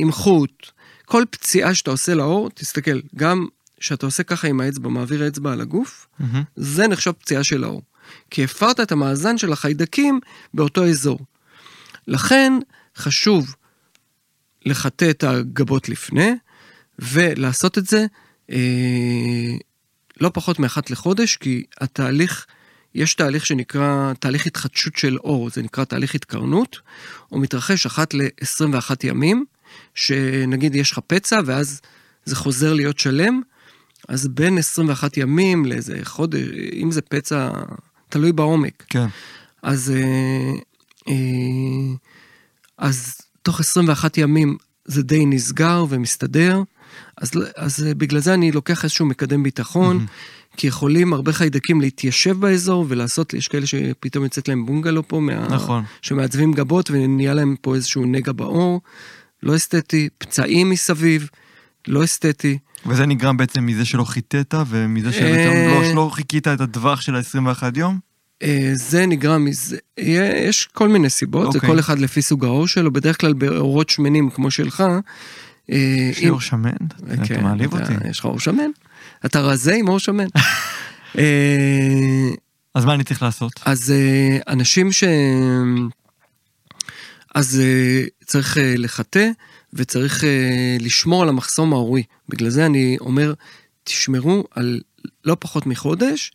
עם חוט, כל פציעה שאתה עושה לאור, תסתכל, גם כשאתה עושה ככה עם האצבע, מעביר האצבע על הגוף, מהמם. זה נחשב פציעה של האור. כי הפרת את המאזן של החיידקים באותו אזור. לכן חשוב לחטא את הגבות לפני, ולעשות את זה אה, לא פחות מאחת לחודש, כי התהליך, יש תהליך שנקרא תהליך התחדשות של אור, זה נקרא תהליך התקרנות, הוא מתרחש אחת ל-21 ימים, שנגיד יש לך פצע ואז זה חוזר להיות שלם, אז בין 21 ימים לאיזה חודש, אם זה פצע, תלוי בעומק. כן. אז, אה, אה, אז תוך 21 ימים זה די נסגר ומסתדר, אז, אז אה, בגלל זה אני לוקח איזשהו מקדם ביטחון, כי יכולים הרבה חיידקים להתיישב באזור ולעשות, יש כאלה שפתאום יוצאת להם בונגלו פה, מה, נכון. שמעצבים גבות ונהיה להם פה איזשהו נגע בעור, לא אסתטי, פצעים מסביב, לא אסתטי. וזה נגרם בעצם מזה שלא חיטאת, ומזה שבעצם אה. לא- שלא חיכית את הטווח של ה-21 יום? אה, זה נגרם מזה, יש כל מיני סיבות, זה אוקיי. כל אחד לפי סוג העור שלו, בדרך כלל בעורות שמנים כמו שלך. אה, יש לי אור שמן? אתה כן, מעליב אותי. יש לך עור שמן? אתה רזה עם עור שמן. [laughs] אה, אז מה אני צריך לעשות? אז אה, אנשים ש... אז צריך לחטא, וצריך לשמור על המחסום ההורי. בגלל זה אני אומר, תשמרו על לא פחות מחודש,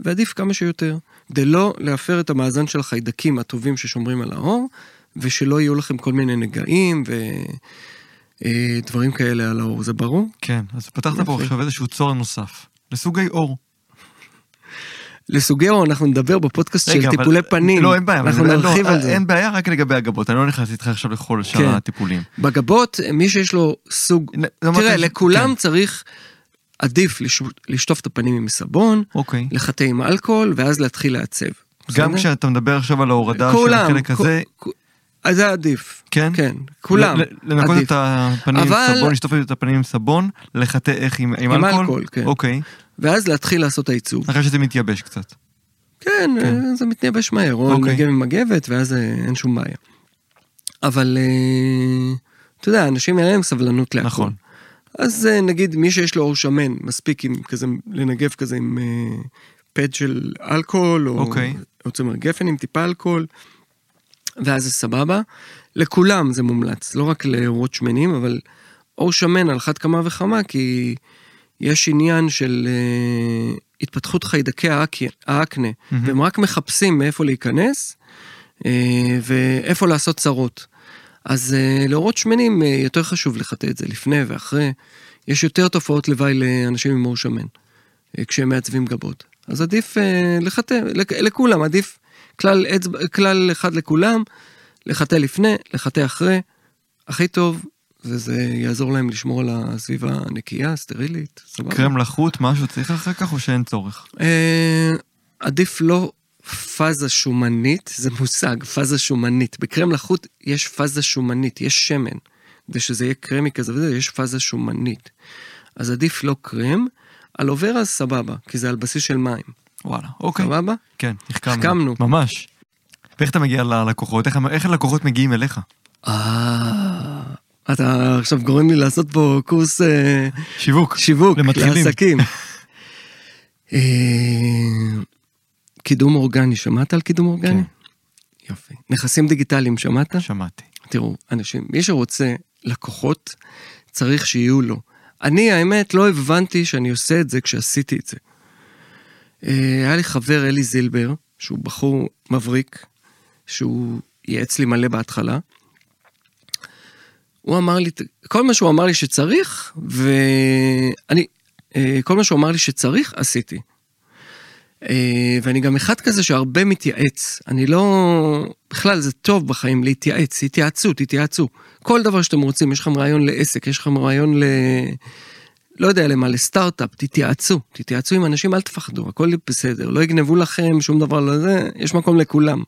ועדיף כמה שיותר, כדי לא להפר את המאזן של החיידקים הטובים ששומרים על העור, ושלא יהיו לכם כל מיני נגעים ודברים כאלה על העור, זה ברור? כן, אז פתחת פה. עכשיו איזשהו צוהר נוסף. לסוגי עור. לסוגי עור אנחנו נדבר בפודקאסט של טיפולי פנים. לא, אין בעיה. אנחנו אבל- נרחיב לא, על זה. אין בעיה רק לגבי הגבות, אני לא נכנס איתך עכשיו לכל שאר כן. הטיפולים. בגבות, מי שיש לו סוג... לא תראה, לכולם כן. צריך, עדיף לש- לשטוף את הפנים עם סבון, אוקיי. לחטא עם אלכוהול, ואז להתחיל לעצב. גם? כשאתה מדבר עכשיו על ההורדה של כולם, החלק כ- הזה, זה עדיף. כן? כן, כולם. לנקות עדיף. את הפנים עם אבל- סבון, לשטוף את הפנים עם סבון, לחטא איך עם עם עם אלכוהול? אלכוהול, כן. אוקיי. ואז להתחיל לעשות העיצוב. אחרי שזה מתייבש קצת. כן, כן. אה, זה מתייבש מהר, או אוקיי. נגב עם מגבת, ואז אה, אין שום בעיה. אבל אה, אתה יודע, אנשים אין להם סבלנות להכל. נכון. אז נגיד מי שיש לו עור שמן, מספיק עם כזה, לנגב כזה עם פד של אלכוהול, או אוקיי. או צמר גפן עם טיפה אלכוהול, ואז זה סבבה. לכולם זה מומלץ, לא רק לעורות שמנים, אבל עור שמן על אחת כמה וכמה, כי יש עניין של אה, התפתחות חיידקי האק- האקנה, מהמם. והם רק מחפשים מאיפה להיכנס אה, ואיפה לעשות צרות. אז אה, לעורות שמנים אה, יותר חשוב לחטא את זה לפני ואחרי. יש יותר תופעות לוואי לאנשים עם עור שמן, אה, כשהם מעצבים גבות. אז עדיף אה, לחטא, לכ- לכולם, עדיף כלל, אצבע, כלל אחד לכולם, לחטא לפני, לחטא אחרי, הכי טוב, וזה יעזור להם לשמור על הסביבה נקייה, סטרילית, סבבה. קרם לחות, משהו צריך אחר כך או שאין צורך? אה, עדיף לא פאזה שומנית, זה מושג, פאזה שומנית. בקרם לחות יש פאזה שומנית, יש שמן. כדי שזה יהיה קרמי כזה וזה, יש פאזה שומנית. אז עדיף לא קרם, על עובר אז סבבה, כי זה על בסיס של מים. וואלה, אוקיי. סבבה? כן, החכמנו. החכמנו. ממש. ואיך אתה מגיע ללקוחות? איך- איך הלקוחות מגיעים אליך? אה... אתה עכשיו גורם לי לעשות פה קורס אה, שיווק. שיווק למתחילים. לעסקים. [laughs] אה, קידום אורגני, שמעת על קידום אורגני? יופי. נכסים דיגיטליים, שמעת? שמעתי. תראו, אנשים, מי שרוצה לקוחות, צריך שיהיו לו. אני, האמת, לא הבנתי שאני עושה את זה כשעשיתי את זה. אה, היה לי חבר, אלי זילבר, שהוא בחור מבריק, שהוא ייעץ לי מלא בהתחלה. הוא אמר לי, כל מה שהוא אמר לי שצריך, ואני, אה, כל מה שהוא אמר לי שצריך, עשיתי. אה, ואני גם אחד כזה שהרבה מתייעץ. אני לא... בכלל, זה טוב בחיים להתייעץ, התייעצות, תתייעצו. כל דבר שאתם רוצים, יש לכם רעיון לעסק, יש לכם רעיון ל... לא יודע למה, לסטארט-אפ, תתייעצו. תתייעצו עם אנשים, אל תפחדו, הכל בסדר. לא יגנבו לכם, שום דבר לא זה, יש מקום לכולם.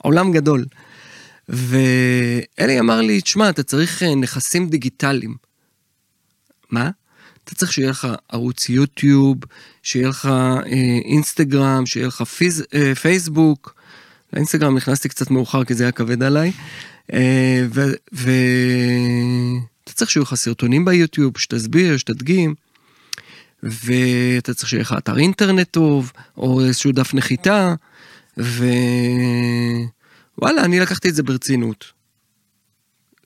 העולם גדול. ואלי אמר לי, תשמע, אתה צריך אה, נכסים דיגיטליים. מה? אתה צריך שיהיה לך ערוץ יוטיוב, שיהיה לך אה, אינסטגרם, שיהיה לך פיז, אה, פייסבוק. לאינסטגרם נכנסתי קצת מאוחר כי זה היה כבד עליי. אה, ו- ואתה צריך שיהיו לך סרטונים ביוטיוב, שתסביר, שתדגים. ואתה צריך שיהיה לך אתר אינטרנט טוב, או איזשהו דף נחיתה, ווואלה, אני לקחתי את זה ברצינות.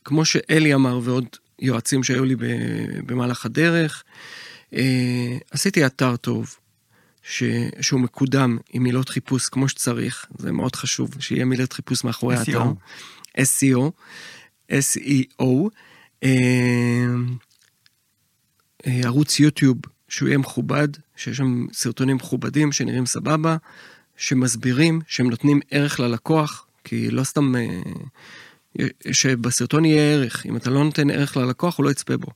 כמו שאלי אמר ועוד יועצים שהיו לי במהלך הדרך, אה, עשיתי אתר טוב, ש... שהוא מקודם עם מילות חיפוש כמו שצריך, זה מאוד חשוב, שיהיה מילת חיפוש מאחורי SEO. האתר. SEO, SEO, ערוץ יוטיוב שהוא יהיה מכובד, שיש שם סרטונים מכובדים שנראים סבבה, שמסבירים, שהם נותנים ערך ללקוח, כי לא סתם... אה, שבסרטון יהיה ערך, אם אתה לא נותן ערך ללקוח הוא לא יצפה בו.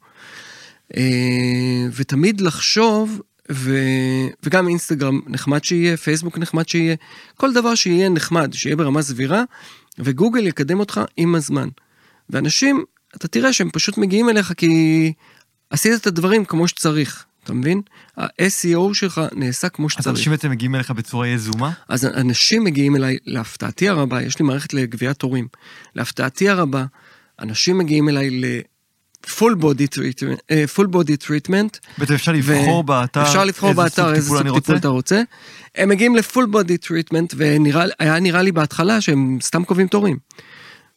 אה, ותמיד לחשוב, ו... וגם אינסטגרם נחמד שיהיה, פייסבוק נחמד שיהיה, כל דבר שיהיה נחמד, שיהיה ברמה סבירה, וגוגל יקדם אותך עם הזמן. ואנשים, אתה תראה שהם פשוט מגיעים אליך כי עשית את הדברים כמו שצריך, אתה מבין? ה-SEO שלך נעשה כמו אז שצריך. אנשים בעצם מגיעים אליך בצורה יזומה? אז אנשים מגיעים אליי, להפתעתי הרבה, יש לי מערכת לגביית תורים. להפתעתי הרבה, אנשים מגיעים אליי ל-full body treatment, אה, full body treatment. בעצם אפשר לבחור באתר אפשר לבחור איזה באתר סוג איזה סוג אני טיפול רוצה? אתה רוצה. הם מגיעים ל-full body treatment, והיה נראה לי בהתחלה שהם סתם קובעים תורים.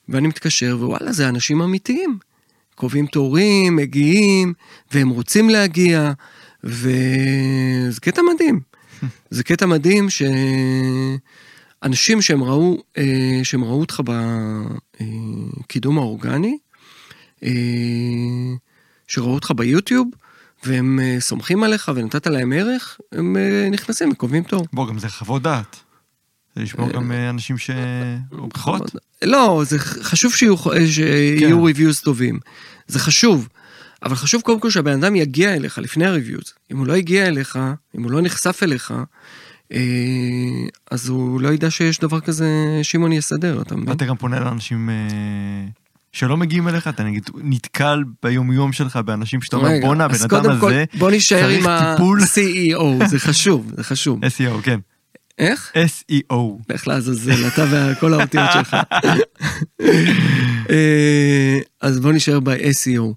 ואני מתקשר, ווואלה, זה אנשים אמיתיים. קובעים תורים, מגיעים, והם רוצים להגיע, וזה קטע מדהים. [laughs] זה קטע מדהים שאנשים שהם ראו, אה, שהם ראו אותך בקידום האורגני, אה, שראו אותך ביוטיוב, והם אה, סומכים עליך ונתת להם ערך, הם נכנסים וקובעים תור. בוא, גם זה חוות דעת. לשמוע גם אה, אנשים ש... או פחות. לא, זה חשוב שיהיו, שיהיו כן. טובים. זה חשוב. אבל חשוב קודם כל שהבן אדם יגיע אליך לפני ה-reviews. אם הוא לא הגיע אליך, אם הוא לא נחשף אליך, אה, אז הוא לא ידע שיש דבר כזה שמעון יסדר, אתה מבין? ואתה גם פונה לאנשים אה, שלא מגיעים אליך, אתה נגיד נתקל ביומיום שלך באנשים שאתה אומר, בואנה, הבן אדם קודם כל, הזה, בוא נשאר צריך עם טיפול." ה-CEO, זה חשוב, זה חשוב. [laughs] SEO, כן. איך? SEO. לך לעזאזל, אתה וכל האותיות שלך. אה, אז בוא נשאר ב-SEO.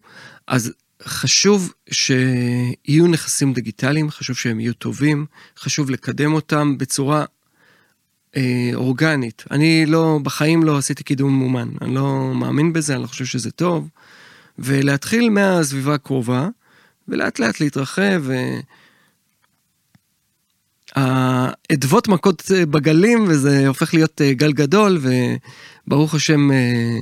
אז חשוב שיהיו נכסים דיגיטליים, חשוב שהם יהיו טובים, חשוב לקדם אותם בצורה אה, אורגנית. אני לא, בחיים לא עשיתי קידום מאומן, אני לא מאמין בזה, אני לא חושב שזה טוב. ולהתחיל מהסביבה הקרובה, ולאט לאט להתרחב. ו... האדוות מכות אה, בגלים, וזה הופך להיות אה, גל גדול, וברוך השם, אה,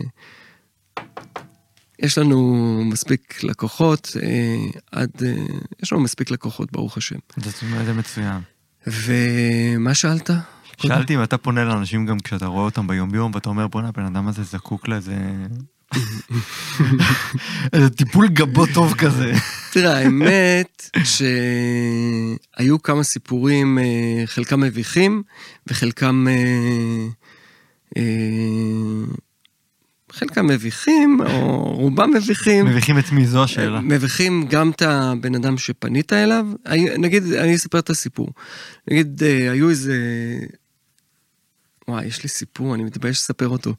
יש לנו מספיק לקוחות, עד... יש לנו מספיק לקוחות, ברוך השם. זה מצוין. ומה שאלת? שאלתי אם אתה פונה לאנשים גם כשאתה רואה אותם ביום-יום, ואתה אומר, בואנה, הבן אדם הזה זקוק לאיזה... איזה טיפול גבות טוב כזה. תראה, האמת שהיו כמה סיפורים, אה, חלקם מביכים, וחלקם... אה, אה, חלקם מביכים, או רובם מביכים. מביכים את מי? זו השאלה. מביכים גם את הבן אדם שפנית אליו. נגיד, אני אספר את הסיפור. נגיד, היו איזה... וואי, יש לי סיפור, אני מתבייש לספר אותו.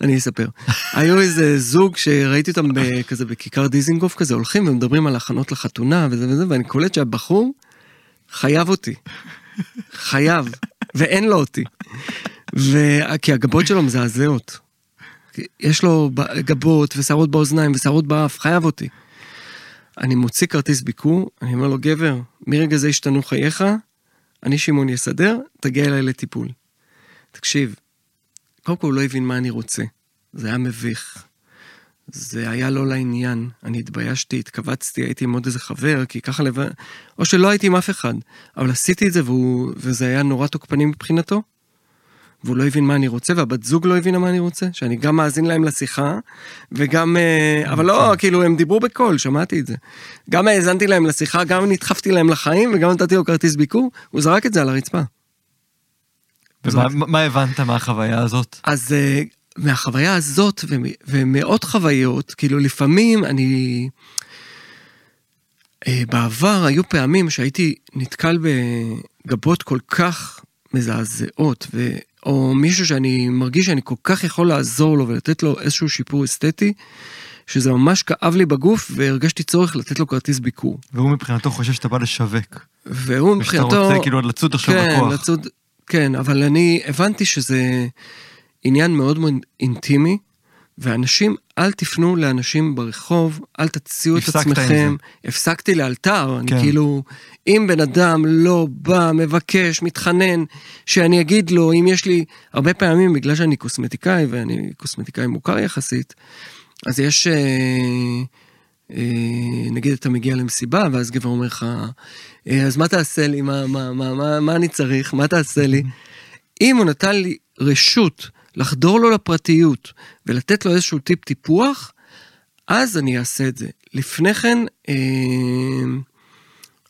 אני אספר. [laughs] היו איזה זוג שראיתי אותם כזה בכיכר דיזינגוף כזה, הולכים ומדברים על הכנות לחתונה וזה וזה, ואני קולט שהבחור חייב אותי. חייב, ואין לו אותי. ו... כי הגבות שלו מזעזעות. יש לו גבות ושערות באוזניים ושערות באף, חייב אותי. אני מוציא כרטיס ביקור, אני אומר לו, גבר, מרגע זה השתנו חייך, אני שמעון יסדר, תגיע אליי לטיפול. תקשיב, קודם כל הוא לא הבין מה אני רוצה. זה היה מביך. זה היה לא לעניין. אני התביישתי, התכווצתי, הייתי עם עוד איזה חבר, כי ככה לבד... או שלא הייתי עם אף אחד. אבל עשיתי את זה, והוא... וזה היה נורא תוקפני מבחינתו. והוא לא הבין מה אני רוצה, והבת זוג לא הבינה מה אני רוצה, שאני גם מאזין להם לשיחה, וגם... אה, אבל לא, כאילו, הם דיברו בקול, שמעתי את זה. גם האזנתי להם לשיחה, גם נדחפתי להם לחיים, וגם נתתי לו כרטיס ביקור, הוא זרק את זה על הרצפה. ומה מה הבנת מהחוויה הזאת? אז אה, מהחוויה הזאת ומ- ומעוד חוויות, כאילו לפעמים אני... אה, בעבר היו פעמים שהייתי נתקל בגבות כל כך מזעזעות, ו... או מישהו שאני מרגיש שאני כל כך יכול לעזור לו ולתת לו איזשהו שיפור אסתטי, שזה ממש כאב לי בגוף והרגשתי צורך לתת לו כרטיס ביקור. והוא מבחינתו חושב שאתה בא לשווק. והוא ושאתה מבחינתו... רוצה כאילו עוד לצוד עכשיו כן, בכוח. לצוד, כן, אבל אני הבנתי שזה עניין מאוד מאוד אינטימי, ואנשים, אל תפנו לאנשים ברחוב, אל תציעו את עצמכם. הפסקתי לאלתר, אני כן. כאילו, אם בן אדם לא בא, מבקש, מתחנן, שאני אגיד לו, אם יש לי, הרבה פעמים, בגלל שאני קוסמטיקאי, ואני קוסמטיקאי מוכר יחסית, אז יש, אה, נגיד אתה מגיע למסיבה, ואז גבר אומר לך, אה, אז מה תעשה לי? מה, מה, מה, מה, מה אני צריך? מה תעשה לי? אם הוא נתן לי רשות לחדור לו לפרטיות ולתת לו איזשהו טיפ טיפוח, אז אני אעשה את זה. לפני כן, אה,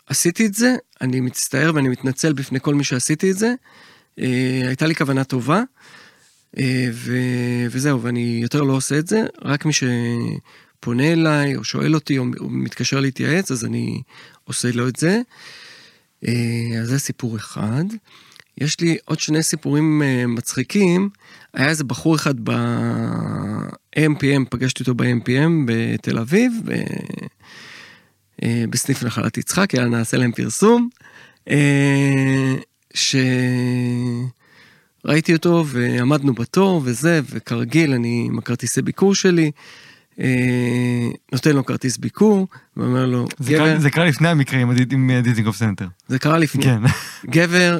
עשיתי את זה, אני מצטער ואני מתנצל בפני כל מי שעשיתי את זה. אה, הייתה לי כוונה טובה, אה, ו... וזהו, ואני יותר לא עושה את זה, רק מי שפונה אליי או שואל אותי או מתקשר להתייעץ, אז אני עושה לו את זה. אה, אז זה סיפור אחד. יש לי עוד שני סיפורים אה, מצחיקים. היה איזה בחור אחד ב-AMPM, פגשתי אותו ב-AMPM בתל אביב, ב... אה, בסניף נחלת יצחק, יאללה נעשה להם פרסום. שראיתי אותו ועמדנו בתור וזה, וכרגיל אני עם הכרטיסי ביקור שלי, נותן לו כרטיס ביקור, ואומר לו, זה גבר, קרה- זה קרה לפני המקרה עם עם דיזינגוף סנטר. זה קרה לפני, כן. [laughs] גבר,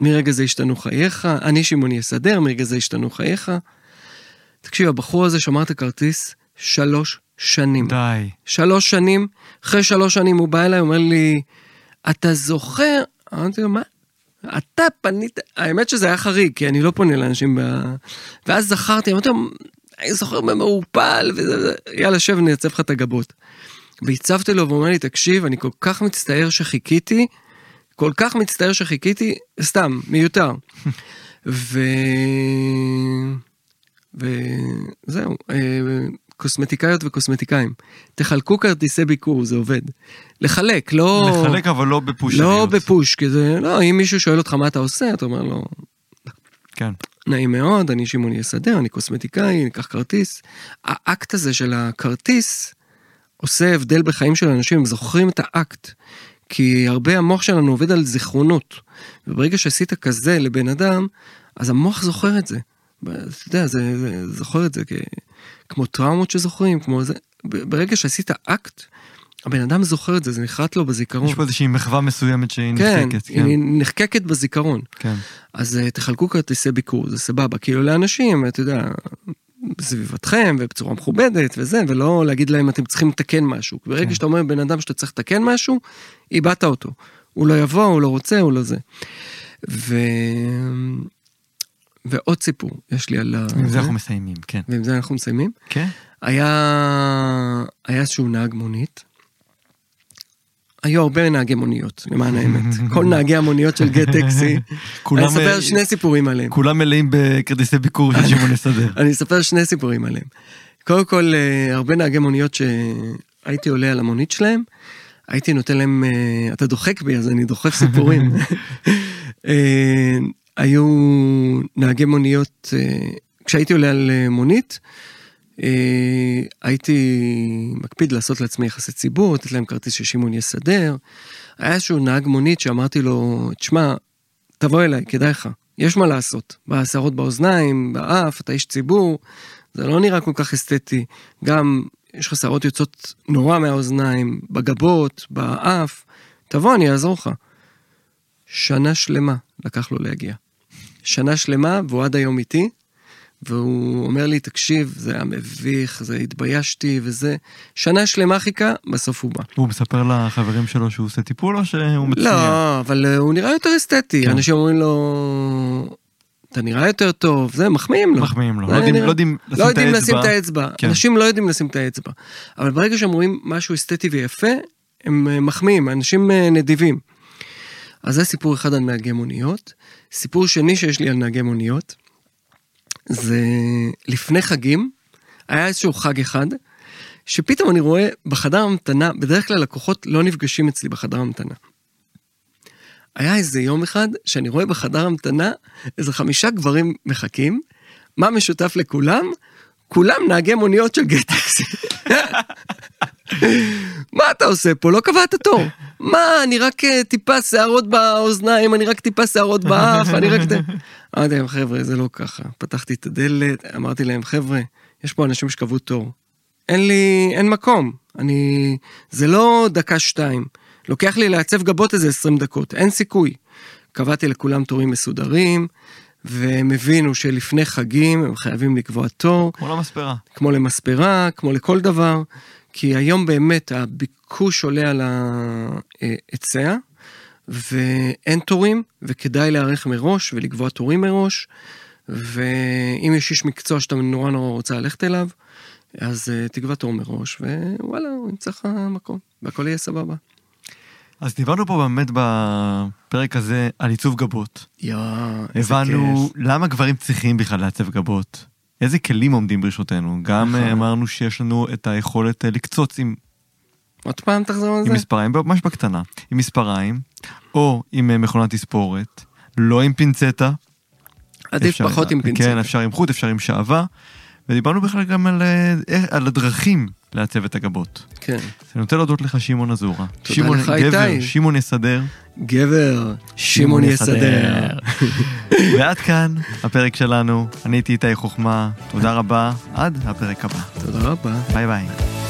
מרגע זה השתנו חייך, אני שמעון יסדר, מרגע זה השתנו חייך. תקשיב, הבחור הזה שמר את הכרטיס שלוש שנים. די. שלוש שנים, אחרי שלוש שנים הוא בא אליי, אומר לי, אתה זוכר? אמרתי לו, מה? אתה פנית, האמת שזה היה חריג, כי אני לא פונה לאנשים ב... ואז זכרתי, אמרתי לו, אני זוכר במעורפל, וזה, יאללה, שב, אני אעצב לך את הגבות. והצבתי לו, והוא אומר לי, תקשיב, אני כל כך מצטער שחיכיתי, כל כך מצטער שחיכיתי, סתם, מיותר. [laughs] ו... וזהו, אה, קוסמטיקאיות וקוסמטיקאים. תחלקו כרטיסי ביקור, זה עובד. לחלק, לא... לחלק אבל לא בפוש. לא בפוש, כי זה, לא, אם מישהו שואל אותך מה אתה עושה, אתה אומר לו, כן. נעים מאוד, אני שמעון יסדר, אני קוסמטיקאי, ניקח כרטיס. האקט הזה של הכרטיס עושה הבדל בחיים של אנשים, הם זוכרים את האקט. כי הרבה המוח שלנו עובד על זיכרונות. וברגע שעשית כזה לבן אדם, אז המוח זוכר את זה. אתה יודע, זה, זה זוכר את זה כ, כמו טראומות שזוכרים, כמו זה. ברגע שעשית אקט, הבן אדם זוכר את זה, זה נחרט לו בזיכרון. יש פה איזושהי מחווה מסוימת שהיא כן, נחקקת. היא נחקקת בזיכרון. כן. אז אה, תחלקו כרטיסי ביקור, זה סבבה. כאילו לאנשים, אתה יודע, בסביבתכם ובצורה מכובדת וזה, ולא להגיד להם אתם צריכים לתקן משהו. ברגע כן. שאתה אומר לבן אדם שאתה צריך לתקן משהו, איבדת אותו. הוא לא יבוא, הוא לא רוצה, הוא לא זה. ו... ועוד סיפור יש לי על ה... עם זה אנחנו מסיימים, כן. ועם זה אנחנו מסיימים. כן? היה, היה איזשהו נהג מונית. היו הרבה נהגי מוניות, למען האמת. כל נהגי המוניות של גט טקסי. אני אספר אה, שני סיפורים עליהם. כולם מלאים בכרטיסי ביקור של שמעון יסדר. אני אספר שני סיפורים עליהם. קודם כל, אה, הרבה נהגי מוניות שהייתי עולה על המונית שלהם, הייתי נותן להם, אה, אתה דוחק בי אז אני דוחף סיפורים. [laughs] היו נהגי מוניות, כשהייתי עולה על מונית, הייתי מקפיד לעשות לעצמי יחסי ציבור, לתת להם כרטיס ששמעון יסדר. היה איזשהו נהג מונית שאמרתי לו, תשמע, תבוא אליי, כדאי לך, יש מה לעשות. בשערות באוזניים, באף, אתה איש ציבור, זה לא נראה כל כך אסתטי. גם יש לך שערות יוצאות נורא מהאוזניים, בגבות, באף, תבוא, אני אעזור לך. שנה שלמה לקח לו להגיע. שנה שלמה, והוא עד היום איתי, והוא אומר לי, תקשיב, זה היה מביך, זה התביישתי וזה. שנה שלמה חיכה, בסוף הוא בא. הוא מספר לחברים שלו שהוא עושה טיפול או שהוא מצניע? לא, אבל אה, הוא נראה יותר אסתטי. כן. אנשים אומרים לו, אתה נראה יותר טוב, זה, מחמיאים לו. מחמיאים לו. לא יודעים- נראה- לא יודעים לשים לא את יודעים לשים את האצבע. האצבע. כן. אנשים לא יודעים לשים את האצבע. אבל ברגע שהם רואים משהו אסתטי ויפה, הם אה, מחמיאים, אנשים אה, נדיבים. אז זה סיפור אחד על נהגי מוניות. סיפור שני שיש לי על נהגי מוניות, זה לפני חגים, היה איזשהו חג אחד, שפתאום אני רואה בחדר המתנה, בדרך כלל לקוחות לא נפגשים אצלי בחדר המתנה. היה איזה יום אחד שאני רואה בחדר המתנה איזה חמישה גברים מחכים, מה משותף לכולם? כולם נהגי מוניות של גטקסי. מה אתה עושה פה? לא קבעת תור. מה, אני רק אה, טיפה שערות באוזניים, אני רק טיפה שערות באף, אני רק... אמרתי להם, חבר'ה, זה לא ככה. פתחתי את הדלת, אמרתי להם, חבר'ה, יש פה אנשים שקבעו תור. אין לי, אין מקום. אני... זה לא דקה-שתיים. לוקח לי לעצב גבות איזה 20 דקות, אין סיכוי. קבעתי לכולם תורים מסודרים, והם הבינו שלפני חגים הם חייבים לקבוע תור, כמו למספרה. כמו למספרה, כמו לכל דבר, כי היום באמת הביקוש עולה על ההיצע, ואין תורים, וכדאי להיערך מראש ולקבוע תורים מראש, ואם יש איש מקצוע שאתה נורא נורא רוצה ללכת אליו, אז uh, תקבע תור מראש, ווואלה, הוא ימצא לך מקום, והכל יהיה סבבה. אז דיברנו פה באמת בפרק הזה על עיצוב גבות. יואו, איזה הבנו כיף. למה גברים צריכים בכלל לעצב גבות. איזה כלים עומדים ברשותנו. גם נכון. אה, אמרנו שיש לנו את היכולת אה, לקצוץ עם, עוד פעם תחזור על עם זה? מספריים, ממש בקטנה. עם מספריים, או עם אה, מכונת תספורת, לא עם פינצטה. עדיף אפשר- פחות עם פינצטה. כן, אפשר עם חוט, אפשר עם שעווה. ודיברנו בכלל גם על, על הדרכים לעצב את הגבות. כן. אני רוצה להודות לך, שמעון אזורה. תודה שמעון לך, גבר, איתי. שמעון יסדר. גבר, שמעון יסדר. [laughs] ועד כאן הפרק שלנו. אני הייתי איתי חוכמה. תודה רבה, עד הפרק הבא. תודה רבה. ביי ביי.